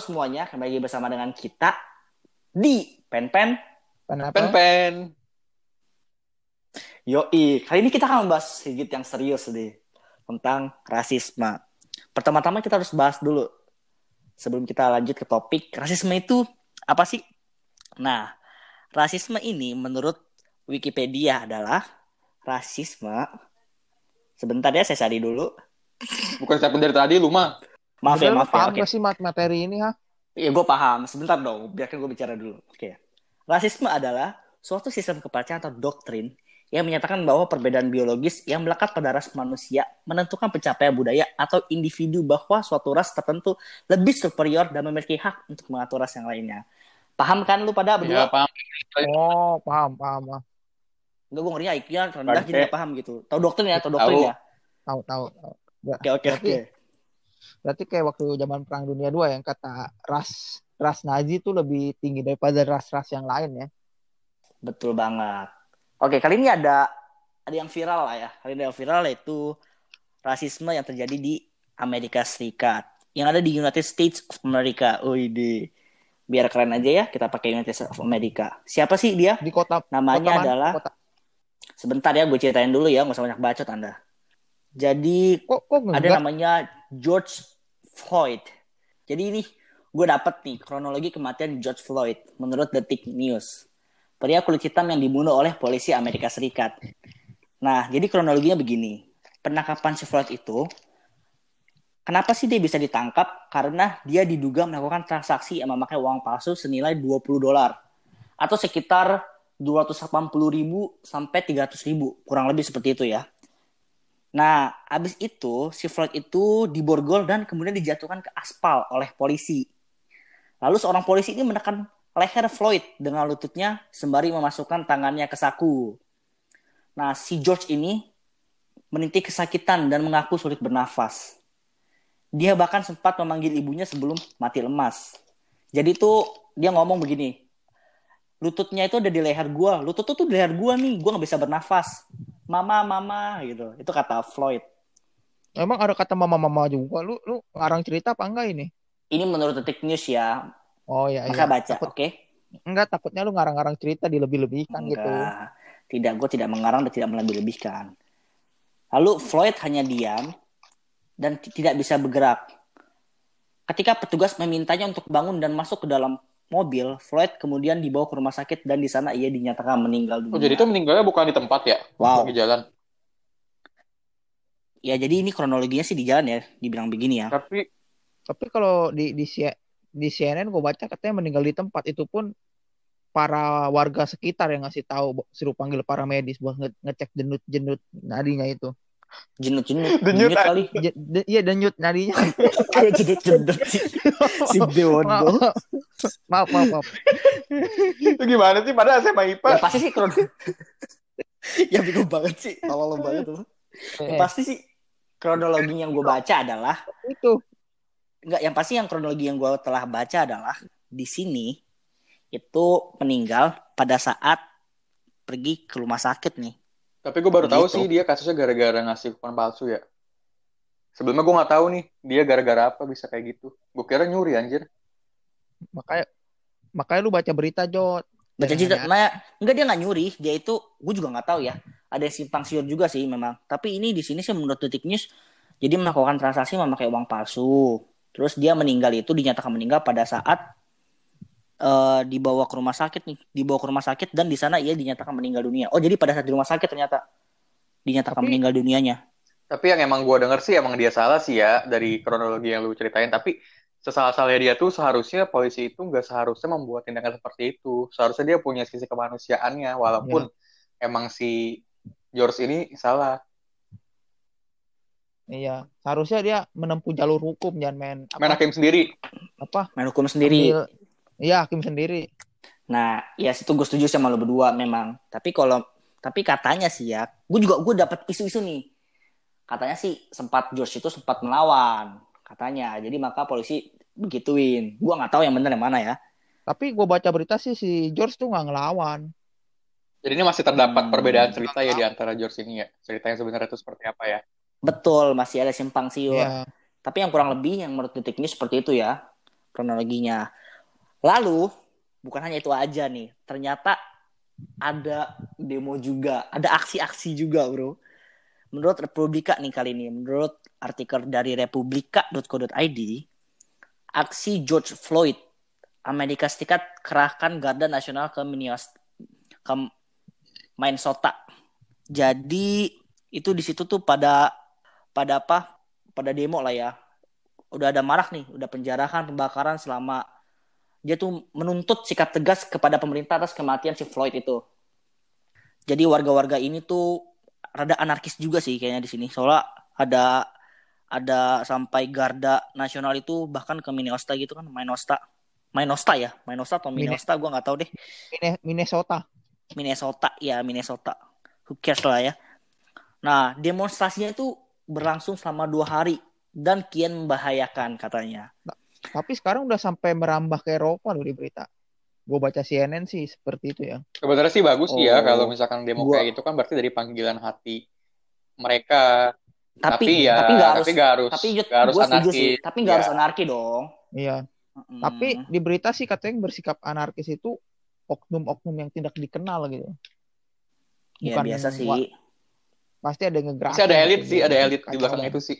semuanya, kembali lagi bersama dengan kita di Pen Pen. Kenapa? Pen pen. Yoi, kali ini kita akan membahas sedikit yang serius nih tentang rasisme. Pertama-tama kita harus bahas dulu sebelum kita lanjut ke topik rasisme itu apa sih? Nah, rasisme ini menurut Wikipedia adalah rasisme. Sebentar ya, saya cari dulu. Bukan siapa dari tadi lu mah. Maaf ya, Udah, lu maaf ya. paham Oke. gak sih mat- materi ini ha? Iya, gue paham. Sebentar dong, biarkan gue bicara dulu. Oke. Rasisme adalah suatu sistem kepercayaan atau doktrin yang menyatakan bahwa perbedaan biologis yang melekat pada ras manusia menentukan pencapaian budaya atau individu bahwa suatu ras tertentu lebih superior dan memiliki hak untuk mengatur ras yang lainnya. Paham kan lu pada Ya, berdua? paham. Oh, paham, paham. ah. Enggak, gue ngerinya IQ-nya rendah jadi gak paham gitu. Tahu doktrin ya, tahu doktrin Tahu. ya. Tahu, tahu. tahu. Oke, oke, oke. Berarti kayak waktu zaman Perang Dunia II yang kata ras ras Nazi itu lebih tinggi daripada ras-ras yang lain ya. Betul banget. Oke, kali ini ada ada yang viral lah ya. Kali ini yang viral yaitu rasisme yang terjadi di Amerika Serikat. Yang ada di United States of America. Oh ini. Biar keren aja ya, kita pakai United States of America. Siapa sih dia? Di kota Namanya kota adalah kota. sebentar ya, gue ceritain dulu ya, nggak usah banyak bacot Anda. Jadi Kok kok ada namanya George Floyd. Jadi ini gue dapet nih kronologi kematian George Floyd menurut Detik News. Pria kulit hitam yang dibunuh oleh polisi Amerika Serikat. Nah, jadi kronologinya begini. Penangkapan si Floyd itu Kenapa sih dia bisa ditangkap? Karena dia diduga melakukan transaksi yang memakai uang palsu senilai 20 dolar atau sekitar 280 ribu sampai 300 ribu, kurang lebih seperti itu ya. Nah, abis itu si Floyd itu diborgol dan kemudian dijatuhkan ke aspal oleh polisi. Lalu seorang polisi ini menekan leher Floyd dengan lututnya sembari memasukkan tangannya ke saku. Nah, si George ini meniti kesakitan dan mengaku sulit bernafas. Dia bahkan sempat memanggil ibunya sebelum mati lemas. Jadi tuh dia ngomong begini, lututnya itu ada di leher gua, lutut tuh di leher gua nih, gua nggak bisa bernafas. Mama, mama gitu. Itu kata Floyd. Emang ada kata mama-mama juga. Lu lu ngarang cerita apa enggak ini? Ini menurut detik news ya, Oh iya maka iya. baca, oke? enggak takutnya lu ngarang-ngarang cerita dilebih-lebihkan gitu. Enggak, tidak, gue tidak mengarang dan tidak melebih-lebihkan. Lalu Floyd hanya diam dan tidak bisa bergerak. Ketika petugas memintanya untuk bangun dan masuk ke dalam mobil, Floyd kemudian dibawa ke rumah sakit dan di sana ia dinyatakan meninggal dunia. Oh, jadi itu meninggalnya bukan di tempat ya? wow. Di jalan. Ya jadi ini kronologinya sih di jalan ya, dibilang begini ya. Tapi Tapi kalau di di di CNN gue baca katanya meninggal di tempat itu pun para warga sekitar yang ngasih tahu suruh panggil para medis buat nge- ngecek jenut-jenut nadinya itu. Jenut-jenut, Denyut, denyut kali. Iya denyut nadinya. Kayak jenut-jenut si, si Dewondo. maaf, maaf, maaf. itu gimana sih? Padahal SMA IPA. Ya pasti sih krono. ya bingung banget sih, tolol banget tuh. Ya, pasti sih kronologi yang gue baca adalah itu enggak yang pasti yang kronologi yang gue telah baca adalah di sini itu meninggal pada saat pergi ke rumah sakit nih. Tapi gue baru tahu Gitu. sih dia kasusnya gara-gara ngasih kupon palsu ya. Sebelumnya gue nggak tahu nih dia gara-gara apa bisa kayak gitu. Gue kira nyuri anjir. makanya makanya lu baca berita Jot. Baca cerita, ada- nah, enggak dia nggak nyuri, dia itu gue juga nggak tahu ya. Ada yang simpang siur juga sih memang. Tapi ini di sini sih menurut detik news, jadi melakukan transaksi memakai uang palsu. Terus dia meninggal itu dinyatakan meninggal pada saat eh, dibawa ke rumah sakit nih, dibawa ke rumah sakit dan di sana ia dinyatakan meninggal dunia. Oh jadi pada saat di rumah sakit ternyata dinyatakan Tapi- meninggal dunianya. Tapi yang emang gue denger sih emang dia salah sih ya dari kronologi yang lu ceritain. Tapi sesalah-salahnya dia tuh seharusnya polisi itu nggak seharusnya membuat tindakan seperti itu. Seharusnya dia punya sisi kemanusiaannya walaupun emang si George ini salah. Iya, seharusnya dia menempuh jalur hukum jangan main Main apa hakim sendiri. apa Main hukum sendiri. ambil- Iya, hakim sendiri. Nah, ya situ gue setuju sama lo berdua memang. Tapi kalau tapi katanya sih ya, gue juga gue dapat isu-isu nih. Katanya sih sempat George itu sempat melawan, katanya. Jadi maka polisi begituin. Gue nggak tahu yang benar yang mana ya. Tapi gue baca berita sih si George tuh nggak ngelawan. Jadi ini masih terdapat Hmm. perbedaan cerita ya di antara George ini ya. Cerita yang sebenarnya itu seperti apa ya. Betul, masih ada simpang siur. Iya. Tapi yang kurang lebih yang menurut detik ini seperti itu ya. kronologinya. Lalu bukan hanya itu aja nih, ternyata ada demo juga, ada aksi-aksi juga, bro. Menurut Republika nih kali ini, menurut artikel dari republika.co.id, aksi George Floyd Amerika Serikat kerahkan Garda Nasional ke Minnesota, ke Minnesota. Jadi itu di situ tuh pada pada apa? Pada demo lah ya. Udah ada marak nih, udah penjarahan, pembakaran selama dia tuh menuntut sikap tegas kepada pemerintah atas kematian si Floyd itu. Jadi warga-warga ini tuh rada anarkis juga sih kayaknya di sini. Soalnya ada ada sampai garda nasional itu bahkan ke Minnesota gitu kan, Minnesota. Minnesota ya, Minnesota atau Minnesota gue nggak tahu deh. Minnesota. Minnesota ya Minnesota. Who cares lah ya. Nah demonstrasinya itu berlangsung selama dua hari dan kian membahayakan katanya. Tapi sekarang udah sampai merambah ke Eropa loh di berita. Gue baca CNN sih seperti itu ya. Sebenarnya sih bagus sih ya oh, kalau misalkan demo gua... kayak gitu kan berarti dari panggilan hati mereka. Tapi, tapi ya, tapi gak harus, tapi gak harus, tapi gak harus anarki. Sih, tapi gak ya. harus anarki dong. Iya. Hmm. Tapi di berita sih katanya yang bersikap anarkis itu oknum-oknum yang tidak dikenal gitu. Iya, Bukan ya, biasa sih. Pasti ada yang Pasti ada elit sih, ada elit di belakang itu sih.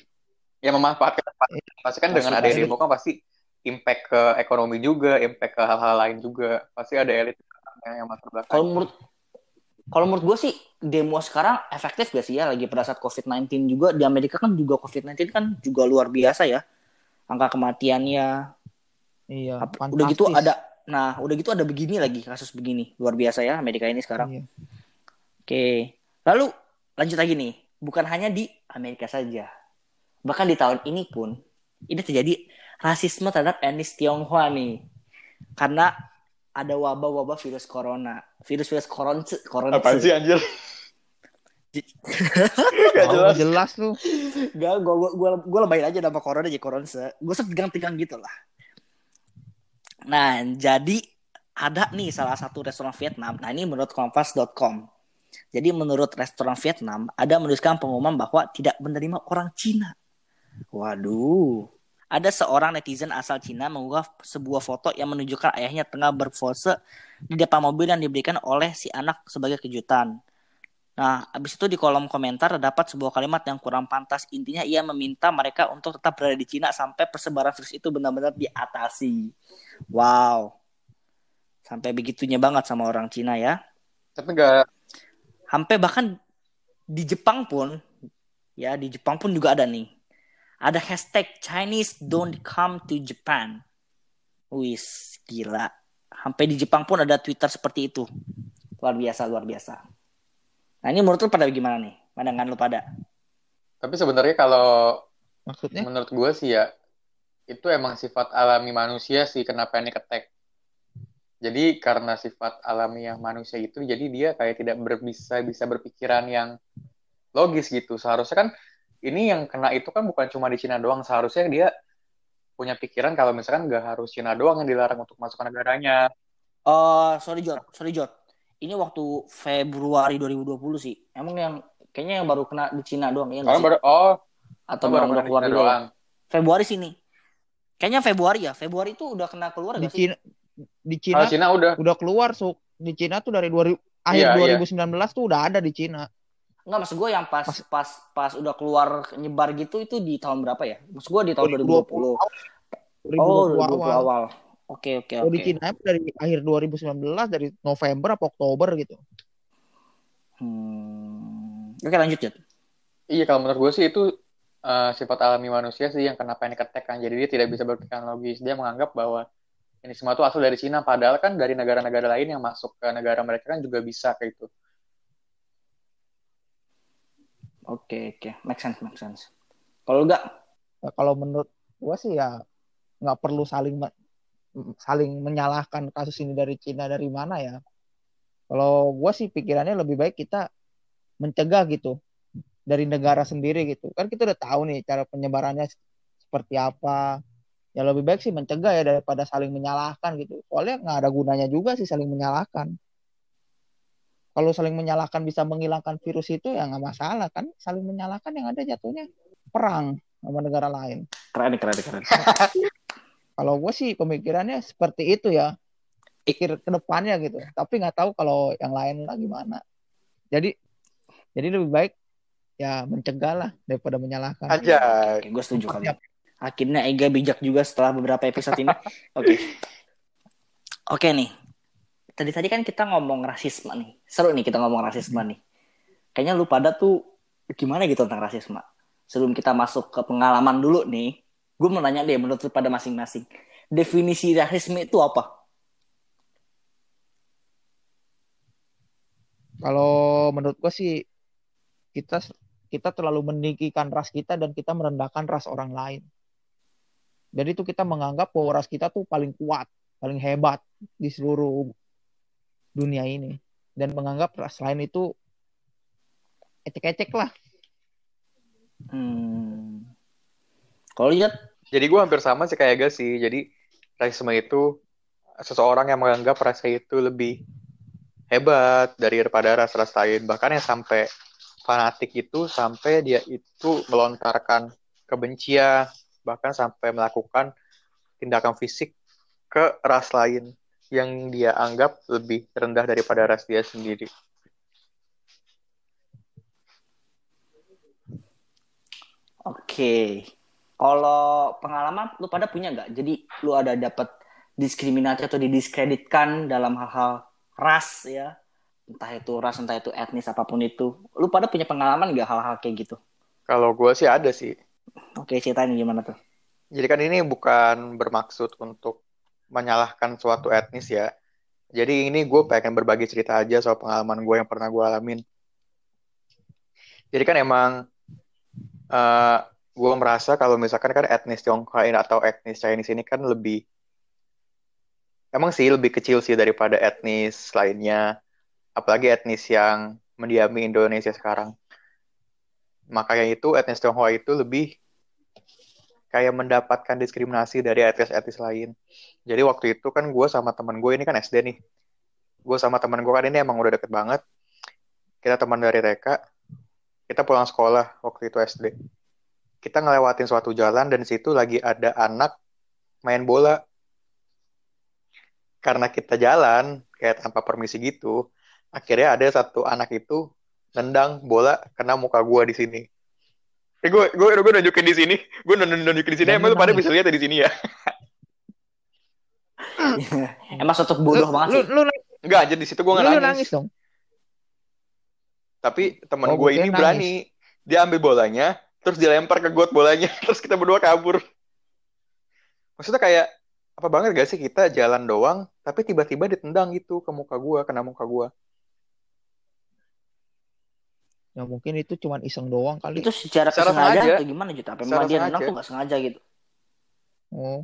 Ya memanfaatkan. Iya. Pasti kan dengan ada demo kan pasti impact ke ekonomi juga, impact ke hal-hal lain juga. Pasti ada elit yang masuk belakang. Kalau menurut kalau menurut gue sih demo sekarang efektif gak sih ya lagi pada saat COVID-19 juga di Amerika kan juga COVID-19 kan juga luar biasa ya angka kematiannya Iya. Fantastis. Udah gitu ada, nah udah gitu ada begini lagi kasus begini luar biasa ya Amerika ini sekarang. Iya. Oke, lalu lanjut lagi nih, bukan hanya di Amerika saja, bahkan di tahun ini pun ini terjadi rasisme terhadap etnis Tionghoa nih, karena ada wabah-wabah virus corona, virus-virus corona, corona. Apa sih anjir? Gak jelas. jelas lu. Gak, gue gue gue gue lebayin aja nama corona aja corona. Gue setegang-tegang gitu lah. Nah, jadi ada nih salah satu restoran Vietnam. Nah, ini menurut kompas.com. Jadi menurut restoran Vietnam ada menuliskan pengumuman bahwa tidak menerima orang Cina. Waduh. Ada seorang netizen asal Cina mengunggah sebuah foto yang menunjukkan ayahnya tengah berpose di depan mobil yang diberikan oleh si anak sebagai kejutan. Nah, habis itu di kolom komentar terdapat sebuah kalimat yang kurang pantas. Intinya ia meminta mereka untuk tetap berada di Cina sampai persebaran virus itu benar-benar diatasi. Wow. Sampai begitunya banget sama orang Cina ya. Tapi enggak sampai bahkan di Jepang pun ya di Jepang pun juga ada nih. Ada hashtag Chinese don't come to Japan. Wis, gila. Sampai di Jepang pun ada Twitter seperti itu. Luar biasa, luar biasa. Nah ini menurut lu pada gimana nih? Pandangan lu pada? Tapi sebenarnya kalau maksudnya menurut gue sih ya itu emang sifat alami manusia sih kenapa panic attack. Jadi karena sifat alami yang manusia itu, jadi dia kayak tidak bisa bisa berpikiran yang logis gitu. Seharusnya kan ini yang kena itu kan bukan cuma di Cina doang. Seharusnya dia punya pikiran kalau misalkan nggak harus Cina doang yang dilarang untuk masuk ke negaranya. Oh, uh, sorry Jot, sorry Jot. Ini waktu Februari 2020 sih. Emang yang kayaknya yang baru kena di Cina doang ya? Baru, oh, atau baru kena keluar doang. Februari sini. Kayaknya Februari ya. Februari itu udah kena keluar di Cina, Di Cina, Cina udah. udah keluar so di Cina tuh dari 2000 akhir iya, 2019 iya. tuh udah ada di Cina. Enggak, maksud gue yang pas, pas pas pas udah keluar nyebar gitu itu di tahun berapa ya? Maksud gue di tahun 2020. 2020. Oh, 2020 awal. awal. Oke, oke, oke. Di Cina dari akhir 2019 dari November apa Oktober gitu. Hmm. Oke, lanjut, ya. Iya, kalau menurut gue sih itu uh, sifat alami manusia sih yang kena panic attack kan. Jadi dia tidak bisa berpikiran logis. Dia menganggap bahwa ini semua itu asal dari Cina. Padahal kan dari negara-negara lain yang masuk ke negara mereka kan juga bisa kayak itu. Oke, oke. Make sense, make sense. Kalau enggak? Ya, kalau menurut gua sih ya nggak perlu saling saling menyalahkan kasus ini dari Cina dari mana ya. Kalau gua sih pikirannya lebih baik kita mencegah gitu dari negara sendiri gitu. Kan kita udah tahu nih cara penyebarannya seperti apa. Ya lebih baik sih mencegah ya daripada saling menyalahkan gitu. Soalnya nggak ada gunanya juga sih saling menyalahkan. Kalau saling menyalahkan bisa menghilangkan virus itu ya nggak masalah kan. Saling menyalahkan yang ada jatuhnya perang sama negara lain. Keren, keren, keren. kalau gue sih pemikirannya seperti itu ya pikir ke depannya gitu tapi nggak tahu kalau yang lain lah gimana jadi jadi lebih baik ya mencegah lah daripada menyalahkan Aja. Oke, gue setuju kali. Akhirnya Ega bijak juga setelah beberapa episode ini. Oke. Oke nih. Tadi tadi kan kita ngomong rasisme nih. Seru nih kita ngomong rasisme nih. Kayaknya lu pada tuh gimana gitu tentang rasisme? Sebelum kita masuk ke pengalaman dulu nih, gue mau nanya deh menurut lu pada masing-masing. Definisi rasisme itu apa? kalau menurut gue sih kita kita terlalu meninggikan ras kita dan kita merendahkan ras orang lain jadi itu kita menganggap bahwa ras kita tuh paling kuat paling hebat di seluruh dunia ini dan menganggap ras lain itu ecek-ecek lah Hmm. Kalau lihat Jadi gue hampir sama sih kayak Ega sih. Jadi rasisme itu seseorang yang menganggap rasnya itu lebih hebat daripada ras-ras lain. Bahkan yang sampai fanatik itu sampai dia itu melontarkan kebencian, bahkan sampai melakukan tindakan fisik ke ras lain yang dia anggap lebih rendah daripada ras dia sendiri. Oke. Kalau pengalaman lu pada punya nggak? Jadi lu ada dapat diskriminasi atau didiskreditkan dalam hal-hal ras ya? Entah itu ras, entah itu etnis apa pun itu. Lu pada punya pengalaman nggak hal-hal kayak gitu? Kalau gue sih ada sih. Oke, ceritain gimana tuh? Jadi kan ini bukan bermaksud untuk menyalahkan suatu etnis ya. Jadi ini gue pengen berbagi cerita aja soal pengalaman gue yang pernah gue alamin. Jadi kan emang eh gue merasa kalau misalkan kan etnis Tionghoa atau etnis Chinese ini kan lebih emang sih lebih kecil sih daripada etnis lainnya. Apalagi etnis yang mendiami Indonesia sekarang. Makanya itu etnis Tionghoa itu lebih kayak mendapatkan diskriminasi dari etnis-etnis lain. Jadi waktu itu kan gue sama teman gue ini kan SD nih. Gue sama teman gue kan ini emang udah deket banget. Kita teman dari TK. Kita pulang sekolah waktu itu SD. Kita ngelewatin suatu jalan dan di situ lagi ada anak main bola. Karena kita jalan kayak tanpa permisi gitu, akhirnya ada satu anak itu nendang bola kena muka gue di sini. Eh, gue gue gue nunjukin di sini, gue nunjukin di sini. Emang lu pada bisa lihat di sini ya? Emang sosok bodoh lu, banget lu, sih. lu, lu, Enggak, jadi di situ gue nggak lu nangis. nangis dong Tapi teman Oh, gue ini kira berani. Dia ambil bolanya, terus dilempar ke got bolanya, terus kita berdua kabur. Maksudnya kayak apa banget gak sih kita jalan doang, tapi tiba-tiba ditendang gitu ke muka gue, kena muka gue. ya mungkin itu cuman iseng doang kali Itu secara, Secara sengaja sengaja. atau gimana Jut? Apa memang dia sengaja. nendang tuh nggak sengaja gitu? oh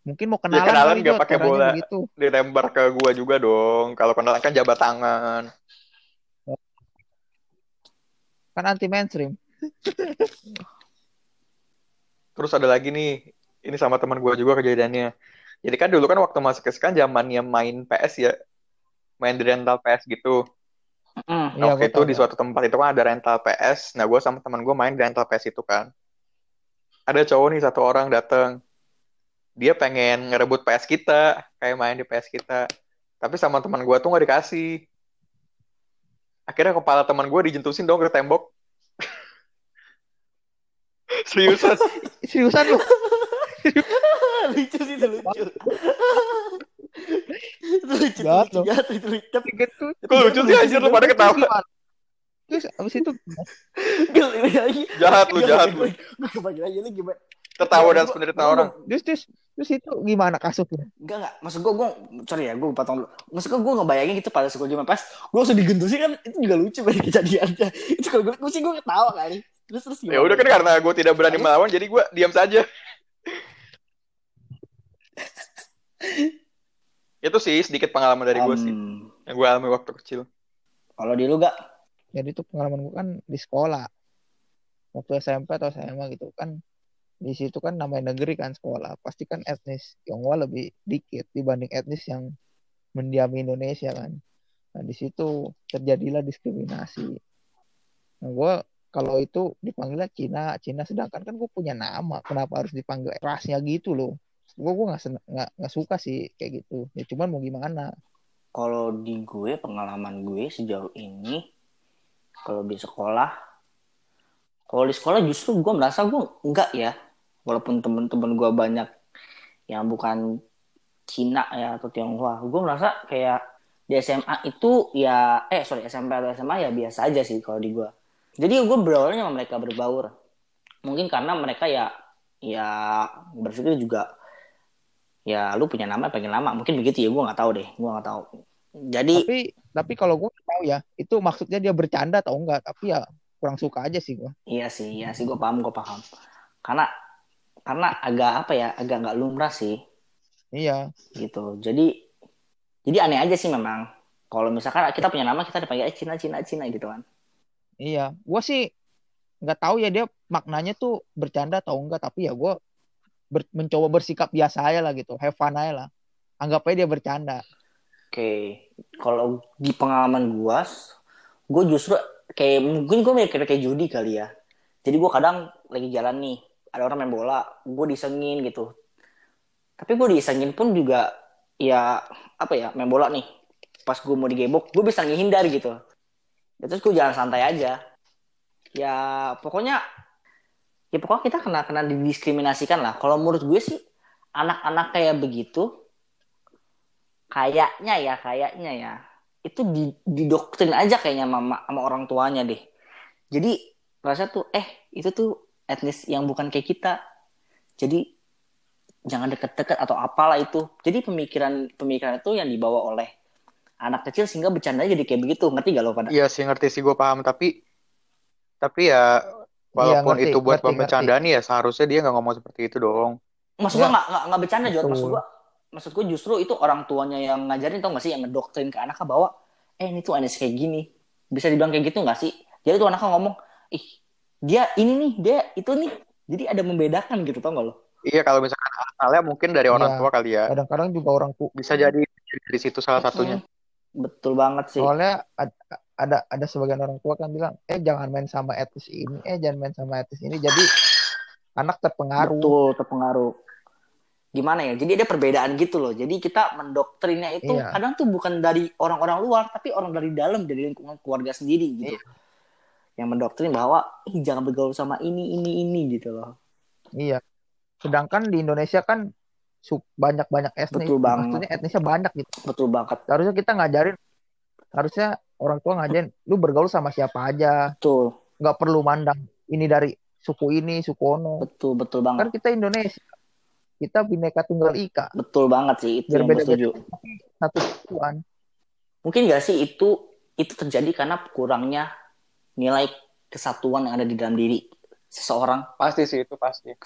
mungkin mau kenalan, kenalan kali, nggak Jot, pakai bola. begitu. Dilempar ke gue juga dong. Kalau kenalan kan jabat tangan. kan anti mainstream Terus ada lagi nih, ini sama teman gue juga kejadiannya. Jadi kan dulu kan waktu masuk ke kan zamannya main PS ya, main di rental PS gitu. Mm. Nah, Iya, waktu gua itu tahu, di Kak. suatu tempat itu kan ada rental PS. Nah, gue sama teman gue main di rental PS itu kan. Ada cowok nih satu orang datang. Dia pengen ngerebut PS kita, kayak main di PS kita. Tapi sama teman gue tuh nggak dikasih. Akhirnya kepala teman gue dijentusin dong ke tembok. Seriusan. seriusan lu lucu sih itu lucu. itu lucu, Jahat lucu, loh. jahat, itu lucu. Tapi gitu Kok lucu sih anjir lu pada ketawa. terus abis itu Gil, ini lagi. Jahat lu, jahat lu. Gue kebagian lagi lu gimana? Tertawa dan Gua- penderitaan gua- orang. terus terus terus itu gimana kasusnya Enggak enggak, maksud gue gue sorry ya gue potong dulu. Maksud gue gue ngebayangin gitu pada sekolah zaman pas gue langsung digentusin kan itu juga lucu banget kejadiannya. itu kalau gue, gue sih gue ketawa kali. Terus terus Ya udah kan karena gue tidak berani melawan, jadi gue diam saja. Itu sih sedikit pengalaman dari gue sih, Um, yang gue alami waktu kecil. Kalau di lu gak? jadi itu pengalaman gue kan di sekolah waktu SMP atau SMA gitu kan di situ kan namanya negeri kan sekolah. Pasti kan etnis Tionghoa lebih dikit dibanding etnis yang mendiami Indonesia kan. Nah di situ terjadilah diskriminasi. Nah gue kalau itu dipanggilnya Cina Cina sedangkan kan gue punya nama kenapa harus dipanggil rasnya gitu loh. Gue gue nggak nggak suka sih kayak gitu. Ya cuman mau gimana? Kalau di gue pengalaman gue sejauh ini kalau di sekolah kalau di sekolah justru gue merasa gue enggak ya walaupun temen-temen gue banyak yang bukan Cina ya atau Tionghoa gue merasa kayak di SMA itu ya eh sorry SMP atau SMA ya biasa aja sih kalau di gue jadi gue berawalnya sama mereka berbaur. Mungkin karena mereka ya ya berpikir juga ya lu punya nama pengen nama. Mungkin begitu ya gue nggak tahu deh gue nggak tahu. Jadi tapi tapi kalau gue tahu ya itu maksudnya dia bercanda atau enggak tapi ya kurang suka aja sih gue Iya sih, iya sih gue paham, gue paham. Karena karena agak apa ya, agak nggak lumrah sih iya gitu. Jadi jadi aneh aja sih memang. Kalau misalkan kita punya nama kita dipanggil eh, Cina, Cina, Cina gitu kan. iya gue sih nggak tahu ya dia maknanya tuh bercanda atau enggak tapi ya gue ber- mencoba bersikap biasa aja lah gitu have fun aja lah anggap aja dia bercanda Oke, kalau di pengalaman gue, gue justru kayak mungkin gue mikir kayak judi kali ya. Jadi gue kadang lagi jalan nih, ada orang main bola, gue disengin gitu. Tapi gue disengin pun juga ya apa ya main bola nih. Pas gue mau digebok, gue bisa ngehindar gitu. Ya, terus gue jalan santai aja. Ya pokoknya ya pokoknya kita kena kena didiskriminasikan lah. Kalau menurut gue sih anak-anak kayak begitu kayaknya ya kayaknya ya itu di, didoktrin aja kayaknya sama, sama orang tuanya deh jadi rasa tuh eh itu tuh etnis yang bukan kayak kita. Jadi jangan deket-deket atau apalah itu. Jadi pemikiran pemikiran itu yang dibawa oleh anak kecil sehingga bercanda jadi kayak begitu. Ngerti gak lo pada Iya sih ngerti sih gue paham. Tapi tapi ya walaupun ngerti, itu buat ngerti, pembecandaan ya seharusnya dia nggak ngomong seperti itu dong. maksud gua Ya. nggak nggak nggak bercanda Jod. Maksud gua maksud gua justru itu orang tuanya yang ngajarin tau gak sih? Yang ngedoktrin ke anaknya bahwa eh ini tuh aneh kayak gini. Bisa dibilang kayak gitu nggak sih? Jadi tuh anaknya ngomong ih dia ini nih dia itu nih jadi ada membedakan gitu tau gak lo Iya kalau misalkan asalnya mungkin dari orang Iya. tua kali ya. kadang-kadang juga orang tua Bisa jadi dari situ salah satunya. Hmm, betul banget sih soalnya ada, ada ada sebagian orang tua kan bilang eh jangan main sama etnis ini eh jangan main sama etnis ini jadi anak terpengaruh betul terpengaruh gimana ya jadi ada perbedaan gitu loh jadi kita mendoktrinnya itu Iya. kadang tuh bukan dari orang-orang luar tapi orang dari dalam dari lingkungan keluarga sendiri gitu Iya. Yang mendoktrin bahwa ih jangan bergaul sama ini ini ini gitu loh. Iya. Sedangkan di Indonesia kan banyak-banyak etnis Betul banget. maksudnya etnisnya banyak gitu. Betul banget. Harusnya kita ngajarin harusnya orang tua ngajarin lu bergaul sama siapa aja? Betul. Nggak perlu mandang ini dari suku ini suku ono. Betul betul kan banget kita Indonesia kita bineka tunggal ika. Betul banget sih itu Biar yang beda-beda. setuju. Satu kesatuan mungkin gak sih itu itu terjadi karena kurangnya nilai kesatuan yang ada di dalam diri seseorang Pasti sih itu pasti.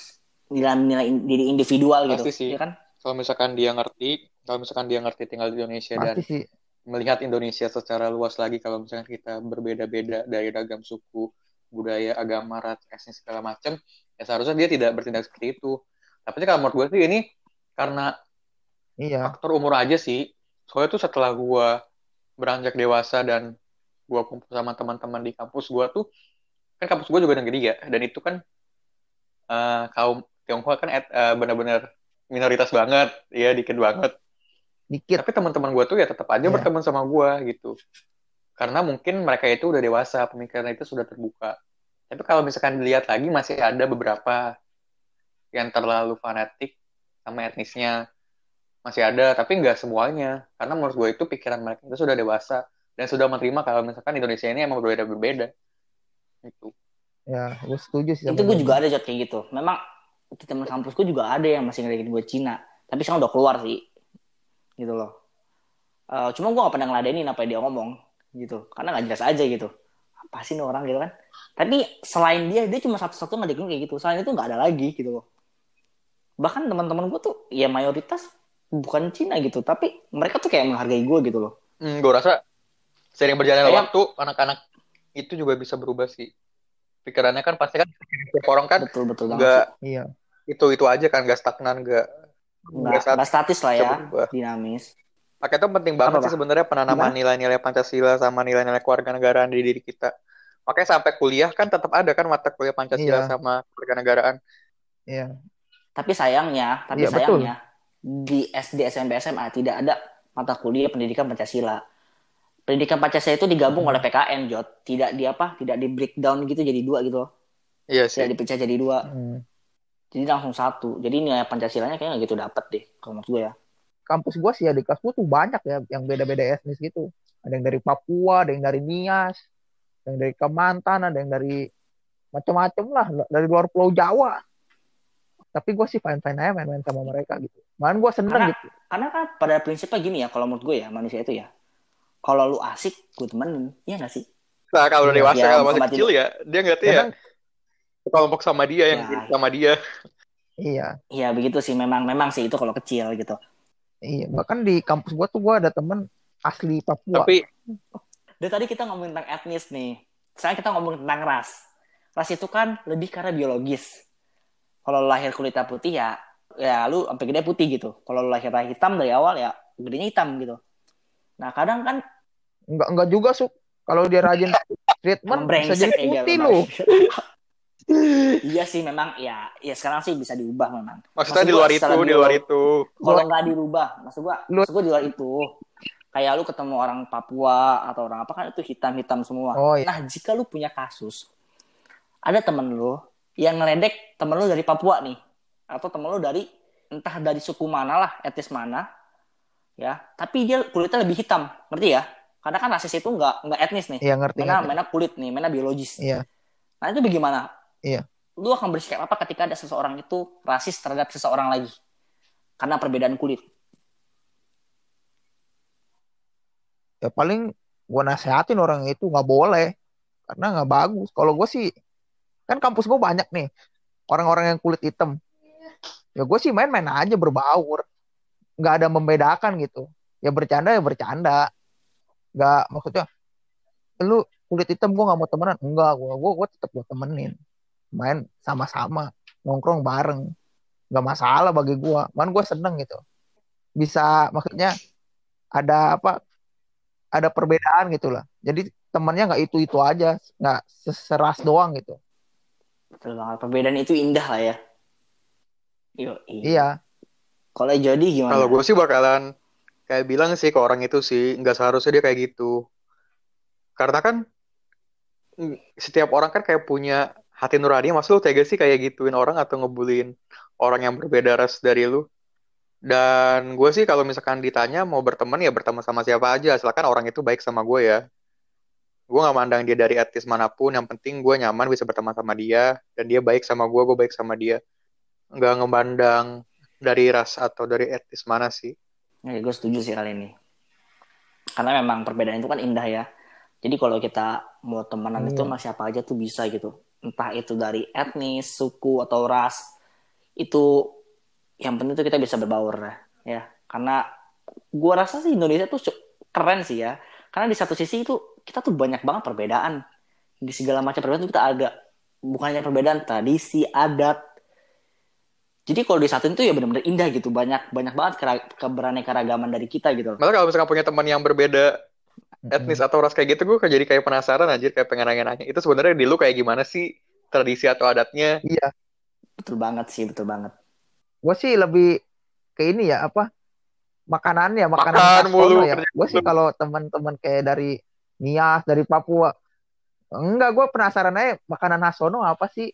di dalam nilai in- diri individual gitu Pasti sih. ya kan Kalau misalkan dia ngerti, kalau misalkan dia ngerti tinggal di Indonesia dan pasti sih melihat Indonesia secara luas lagi kalau misalkan kita berbeda-beda dari ragam suku, budaya, agama, ras, etnis segala macam, ya seharusnya dia tidak bertindak seperti itu. Tapi kalau menurut gue sih ini karena iya faktor umur aja sih. Soalnya tuh setelah gue beranjak dewasa dan gue kumpul sama teman-teman di kampus gue tuh, kan kampus gue juga negeri ya, dan itu kan eh, kaum Tionghoa kan eh, benar-benar minoritas banget, ya dikit banget. dikit Tapi teman-teman gue tuh ya tetap aja Iya. berteman sama gue gitu. Karena mungkin mereka itu udah dewasa, pemikiran itu sudah terbuka. Tapi kalau misalkan dilihat lagi masih ada beberapa yang terlalu fanatik sama etnisnya. Masih ada, tapi nggak semuanya. Karena menurut gue itu pikiran mereka itu sudah dewasa dan sudah menerima kalau misalkan Indonesia ini emang berbeda-berbeda. Gitu. ya gue setuju sih itu gue juga ada jod kayak gitu. Memang di teman kampus gue juga ada yang masih ngeliatin gue Cina. Tapi sekarang udah keluar sih. Gitu loh. Eh, cuma gue gak pernah ngeladenin apa yang dia ngomong gitu. Karena nggak jelas aja gitu. Apa sih nih orang gitu kan? Tapi selain dia dia cuma satu-satu ngeladenin kayak gitu. Selain itu nggak ada lagi gitu loh. Bahkan teman-teman gue tuh ya mayoritas bukan Cina gitu. Tapi mereka tuh kayak menghargai gue gitu loh. Hmm, gue rasa sering berjalannya Kayak- waktu, anak-anak itu juga bisa berubah sih. Pikirannya kan pasti kan setiap orang kan betul betul sih. iya itu itu aja kan nggak stagnan nggak nggak statis, statis lah ya berubah. dinamis Makanya itu penting banget Apa, sih sebenarnya penanaman nilai-nilai Pancasila sama nilai-nilai kewarganegaraan di diri kita. Makanya sampai kuliah kan tetap ada kan mata kuliah Pancasila Iya. sama kewarganegaraan. iya tapi sayangnya tapi Iya, betul. sayangnya di SD, SMP, SMA tidak ada mata kuliah pendidikan Pancasila. Pendidikan Pancasila itu digabung oleh PKN, Jot. Tidak di apa? Tidak di breakdown gitu jadi dua gitu loh. Iya sih. Tidak dipecah jadi dua. Hmm. Jadi langsung satu. Jadi nilai Pancasilanya kayaknya gitu dapet deh kalau menurut gue ya. Kampus gua sih ya di kelas gua tuh banyak ya yang beda-beda etnis gitu. Ada yang dari Papua, ada yang dari Nias, ada yang dari Kemantan, ada yang dari macam-macam lah dari luar Pulau Jawa. Tapi gue sih fine-fine aja main-main sama mereka gitu. Malah gue seneng Karena- gitu. Karena kan pada prinsipnya gini ya, kalau menurut gue ya manusia itu ya. Kalau lu asik, gue temenin. Iya gak sih? Nah, kalau udah Iya, dewasa, ya, kalau masih sama kecil ya, dia ngerti ya. Memang Kelompok sama dia, yang Ya. sama dia. iya, Iya begitu sih. Memang memang sih itu kalau kecil gitu. iya. Bahkan di kampus gue tuh gue ada temen asli Papua. Tapi, Dari tadi kita ngomongin tentang etnis nih. Sekarang kita ngomongin tentang ras. Ras itu kan lebih karena biologis. Kalau lu lahir kulitnya putih ya, ya lu sampai gede putih gitu. Kalau lu lahir hitam dari awal ya gedenya hitam gitu. Nah kadang kan Enggak enggak juga su. Kalau dia rajin treatment bisa jadi ya, putih lu. iya sih memang ya ya sekarang sih bisa diubah memang. maksudnya Maksud di gua luar itu, di luar itu. Kalau nggak dirubah, maksud gua, Lu- maksud gua di luar itu. Kayak lu ketemu orang Papua atau orang apa kan itu hitam-hitam semua. Oh, iya. Nah, jika lu punya kasus ada temen lu yang ngeledek temen lu dari Papua nih atau temen lu dari entah dari suku mana lah, etnis mana, ya, tapi dia kulitnya lebih hitam, ngerti ya? Karena kan rasis itu nggak nggak etnis nih, Iya ngerti. mana ngerti. mana kulit nih, mana biologis. Iya. Nah itu bagaimana? Iya. Lu akan bersikap apa ketika ada seseorang itu rasis terhadap seseorang lagi karena perbedaan kulit? Ya paling gue nasehatin orang itu nggak boleh karena nggak bagus. Kalau gue sih kan kampus gue banyak nih orang-orang yang kulit hitam. Ya gue sih main-main aja berbaur. Nggak ada membedakan gitu. Ya bercanda ya bercanda. Nggak maksudnya lu kulit hitam gue nggak mau temenan. Enggak, gue gue gue tetap gue temenin. Main sama-sama nongkrong bareng. Nggak masalah bagi gue. Man gue seneng gitu. Bisa maksudnya ada apa ada perbedaan gitu lah. Jadi temannya nggak itu itu aja, nggak seras doang gitu. Betul banget. Perbedaan itu indah lah ya. Yo, Iya, Kalau jadi gimana? Kalau gue sih bakalan kayak bilang sih ke orang itu sih, nggak seharusnya dia kayak gitu. Karena kan setiap orang kan kayak punya hati nurani, mas lu tega sih kayak gituin orang atau ngebullying orang yang berbeda ras dari lu. Dan gue sih kalau misalkan ditanya mau berteman ya berteman sama siapa aja, asalkan orang itu baik sama gue ya. Gue nggak mandang dia dari etnis mana pun, yang penting gue nyaman bisa berteman sama dia, dan dia baik sama gue, gue baik sama dia. Nggak ngemandang dari ras atau dari etnis mana sih. Ya, gue setuju sih kali ini. Karena memang perbedaan itu kan indah ya. Jadi kalau kita mau temenan itu Iya. sama siapa aja tuh bisa gitu. Entah itu dari etnis, suku, atau ras. Itu yang penting tuh kita bisa berbaur ya. Karena gue rasa sih Indonesia tuh keren sih ya. Karena di satu sisi itu kita tuh banyak banget perbedaan. Di segala macam perbedaan tuh kita ada. Bukannya perbedaan tradisi, adat, jadi kalau disatuin tuh ya benar-benar indah gitu banyak banyak banget keberaneka-ragaman dari kita gitu Malah kalau misalkan punya teman yang berbeda etnis atau ras kayak gitu, gue jadi kayak penasaran aja, kayak pengen nanya-nanya. Itu sebenarnya di lu kayak gimana sih tradisi atau adatnya? iya. betul banget sih betul banget Gue sih lebih ke ini ya apa makanannya, makanan Makan khas mulu, ya. Gue sih kalau teman-teman kayak dari Nias, dari Papua, enggak gue penasaran aja makanan khas sono apa sih?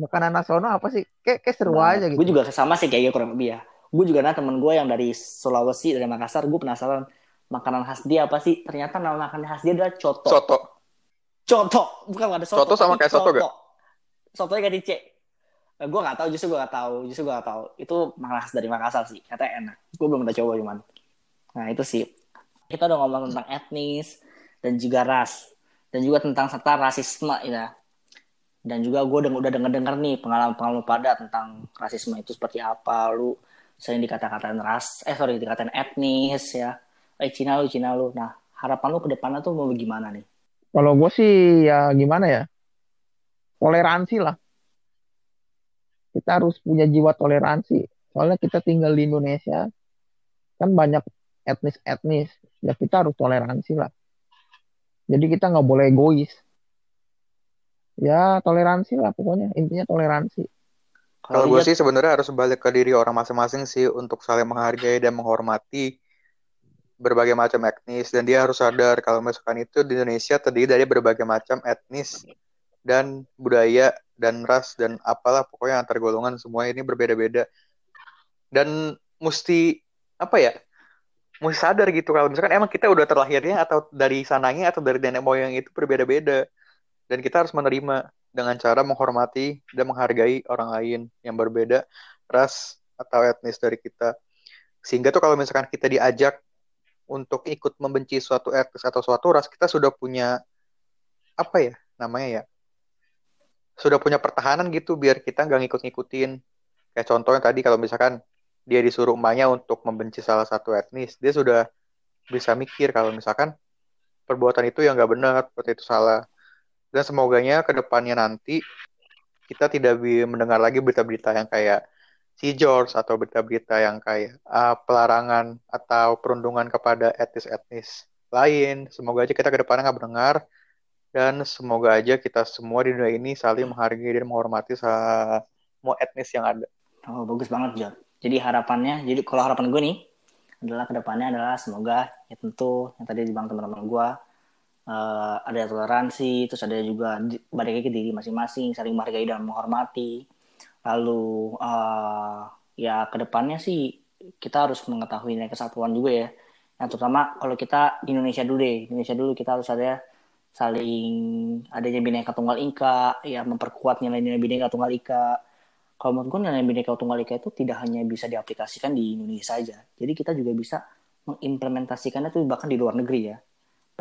Makanan sono apa sih? Kayak kayak seru aja gitu. gue juga sama sih kayaknya kurang lebih ya. Gue juga nah temen gue yang dari Sulawesi dari Makassar. Gue penasaran makanan khas dia apa sih? Ternyata nama makanan khas dia adalah coto. Soto. coto. Bukan ada soto Coto sama kayak soto gak? sotonya kayak C gue nggak tahu justru gue nggak tahu justru gue nggak tahu. Itu makanan khas dari Makassar sih. Katanya enak. Gue belum pernah coba cuman. Nah itu sih. Kita udah ngomong tentang etnis dan juga ras. Dan juga tentang serta rasisme ya dan juga gue udah udah denger denger nih pengalaman pengalaman pada tentang rasisme itu seperti apa lu sering dikata-katain ras eh sorry dikatain etnis ya eh Cina lu Cina lu nah harapan lu ke depannya tuh mau gimana nih Kalau gue sih ya gimana ya? Toleransi lah. Kita harus punya jiwa toleransi. Soalnya kita tinggal di Indonesia, kan banyak etnis-etnis. Ya kita harus toleransi lah. Jadi kita nggak boleh egois. Ya toleransi lah pokoknya. Intinya toleransi. Kalau Kalau gue sih sebenarnya harus balik ke diri orang masing-masing sih untuk saling menghargai dan menghormati berbagai macam etnis dan dia harus sadar kalau misalkan itu di Indonesia terdiri dari berbagai macam etnis dan budaya dan ras dan apalah pokoknya antar golongan semua ini berbeda-beda dan mesti apa ya mesti sadar gitu kalau misalkan emang kita udah terlahirnya atau dari sananya atau dari nenek moyang itu berbeda-beda dan kita harus menerima dengan cara menghormati dan menghargai orang lain yang berbeda ras atau etnis dari kita. Sehingga tuh kalau misalkan kita diajak untuk ikut membenci suatu etnis atau suatu ras kita sudah punya apa ya namanya ya sudah punya pertahanan gitu biar kita nggak ngikut-ngikutin. Kayak contohnya tadi kalau misalkan dia disuruh emaknya untuk membenci salah satu etnis dia sudah bisa mikir kalau misalkan perbuatan itu yang nggak benar seperti itu salah dan semoganya ke depannya nanti kita tidak mendengar lagi berita-berita yang kayak si George atau berita-berita yang kayak ah, pelarangan atau perundungan kepada etnis-etnis lain. Semoga aja kita ke depannya nggak mendengar dan semoga aja kita semua di dunia ini saling menghargai dan menghormati semua etnis yang ada. oh bagus banget Jod. Jadi harapannya, jadi kalau harapan gue nih adalah ke depannya adalah semoga ya tentu yang tadi dibilang teman-teman gue eh, ada toleransi, terus ada juga balik ke diri masing-masing, saling menghargai dan menghormati. Lalu eh, ya ke depannya sih kita harus mengetahui nilai kesatuan juga ya. Yang terutama kalau kita di Indonesia dulu deh, Indonesia dulu kita harus ada saling adanya bineka tunggal ika, ya memperkuat nilai-nilai bineka tunggal ika. Kalau menurut gue nilai bineka tunggal ika itu tidak hanya bisa diaplikasikan di Indonesia saja. Jadi kita juga bisa mengimplementasikannya tuh bahkan di luar negeri ya.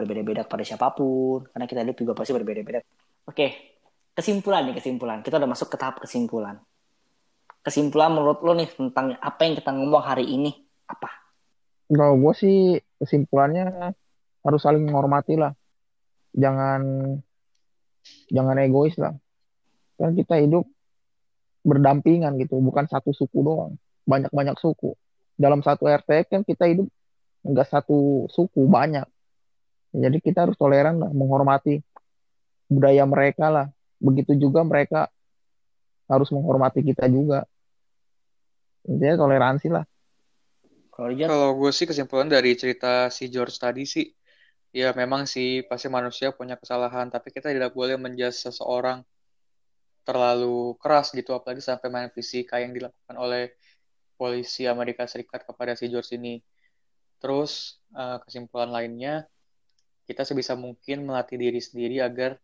Berbeda-beda kepada siapa pun, karena kita hidup juga pasti berbeda-beda. Oke, kesimpulan nih kesimpulan. Kita udah masuk ke tahap kesimpulan. Kesimpulan menurut lo nih tentang apa yang kita ngomong hari ini apa? Kalau gue sih kesimpulannya harus saling menghormati lah. Jangan jangan egois lah. Kan kita hidup berdampingan gitu, bukan satu suku doang. Banyak-banyak suku. Dalam satu RT kan kita hidup nggak satu suku, banyak. Jadi kita harus toleran lah, menghormati budaya mereka lah. Begitu juga mereka harus menghormati kita juga. Intinya toleransi lah. Kalau gue sih kesimpulan dari cerita si George tadi sih, ya memang sih pasti manusia punya kesalahan, tapi kita tidak boleh menjudge seseorang terlalu keras gitu, apalagi sampai main fisika yang dilakukan oleh polisi Amerika Serikat kepada si George ini. Terus eh, kesimpulan lainnya, kita sebisa mungkin melatih diri sendiri agar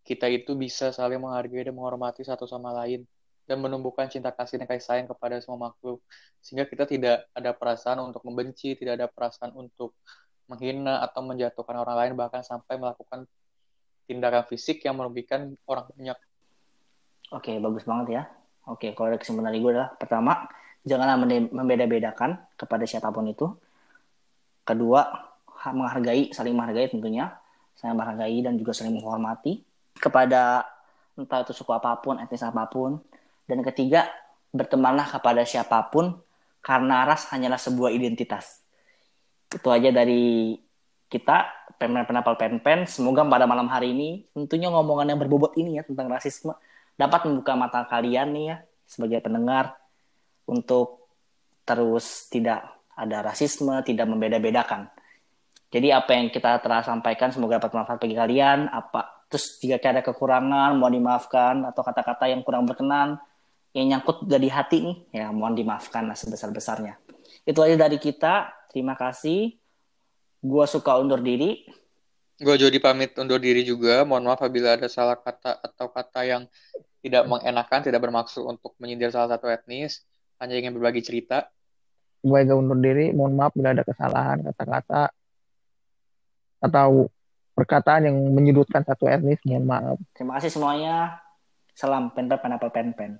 kita itu bisa saling menghargai dan menghormati satu sama lain dan menumbuhkan cinta kasih dan kasih sayang kepada semua makhluk sehingga kita tidak ada perasaan untuk membenci, tidak ada perasaan untuk menghina atau menjatuhkan orang lain bahkan sampai melakukan tindakan fisik yang merugikan orang banyak. Oke, bagus banget ya. Oke, kalau ada kesimpulan gue adalah pertama, janganlah membeda-bedakan kepada siapa pun itu. Kedua, menghargai, saling menghargai tentunya, saling menghargai dan juga saling menghormati kepada entah itu suku apa pun, etnis apa pun. Dan ketiga, bertemanlah kepada siapa pun karena ras hanyalah sebuah identitas. Itu aja dari kita, Pen Penapal Pen-Pen. Semoga pada malam hari ini, tentunya ngomongan yang berbobot ini ya tentang rasisme dapat membuka mata kalian nih ya sebagai pendengar untuk terus tidak ada rasisme, tidak membeda-bedakan. Jadi apa yang kita telah sampaikan semoga dapat bermanfaat bagi kalian. Apa terus jika ada kekurangan mohon dimaafkan atau kata-kata yang kurang berkenan yang nyangkut dari hati nih ya mohon dimaafkan lah sebesar-besarnya. Itu aja dari kita. Terima kasih. Gua suka undur diri. Gue Jody pamit undur diri juga. Mohon maaf apabila ada salah kata atau kata yang tidak mengenakan, tidak bermaksud untuk menyindir salah satu etnis, hanya ingin berbagi cerita. Gue gak undur diri, mohon maaf bila ada kesalahan kata-kata atau perkataan yang menyudutkan satu etnis, mohon maaf. Terima kasih semuanya. Salam pen pen pen pen pen.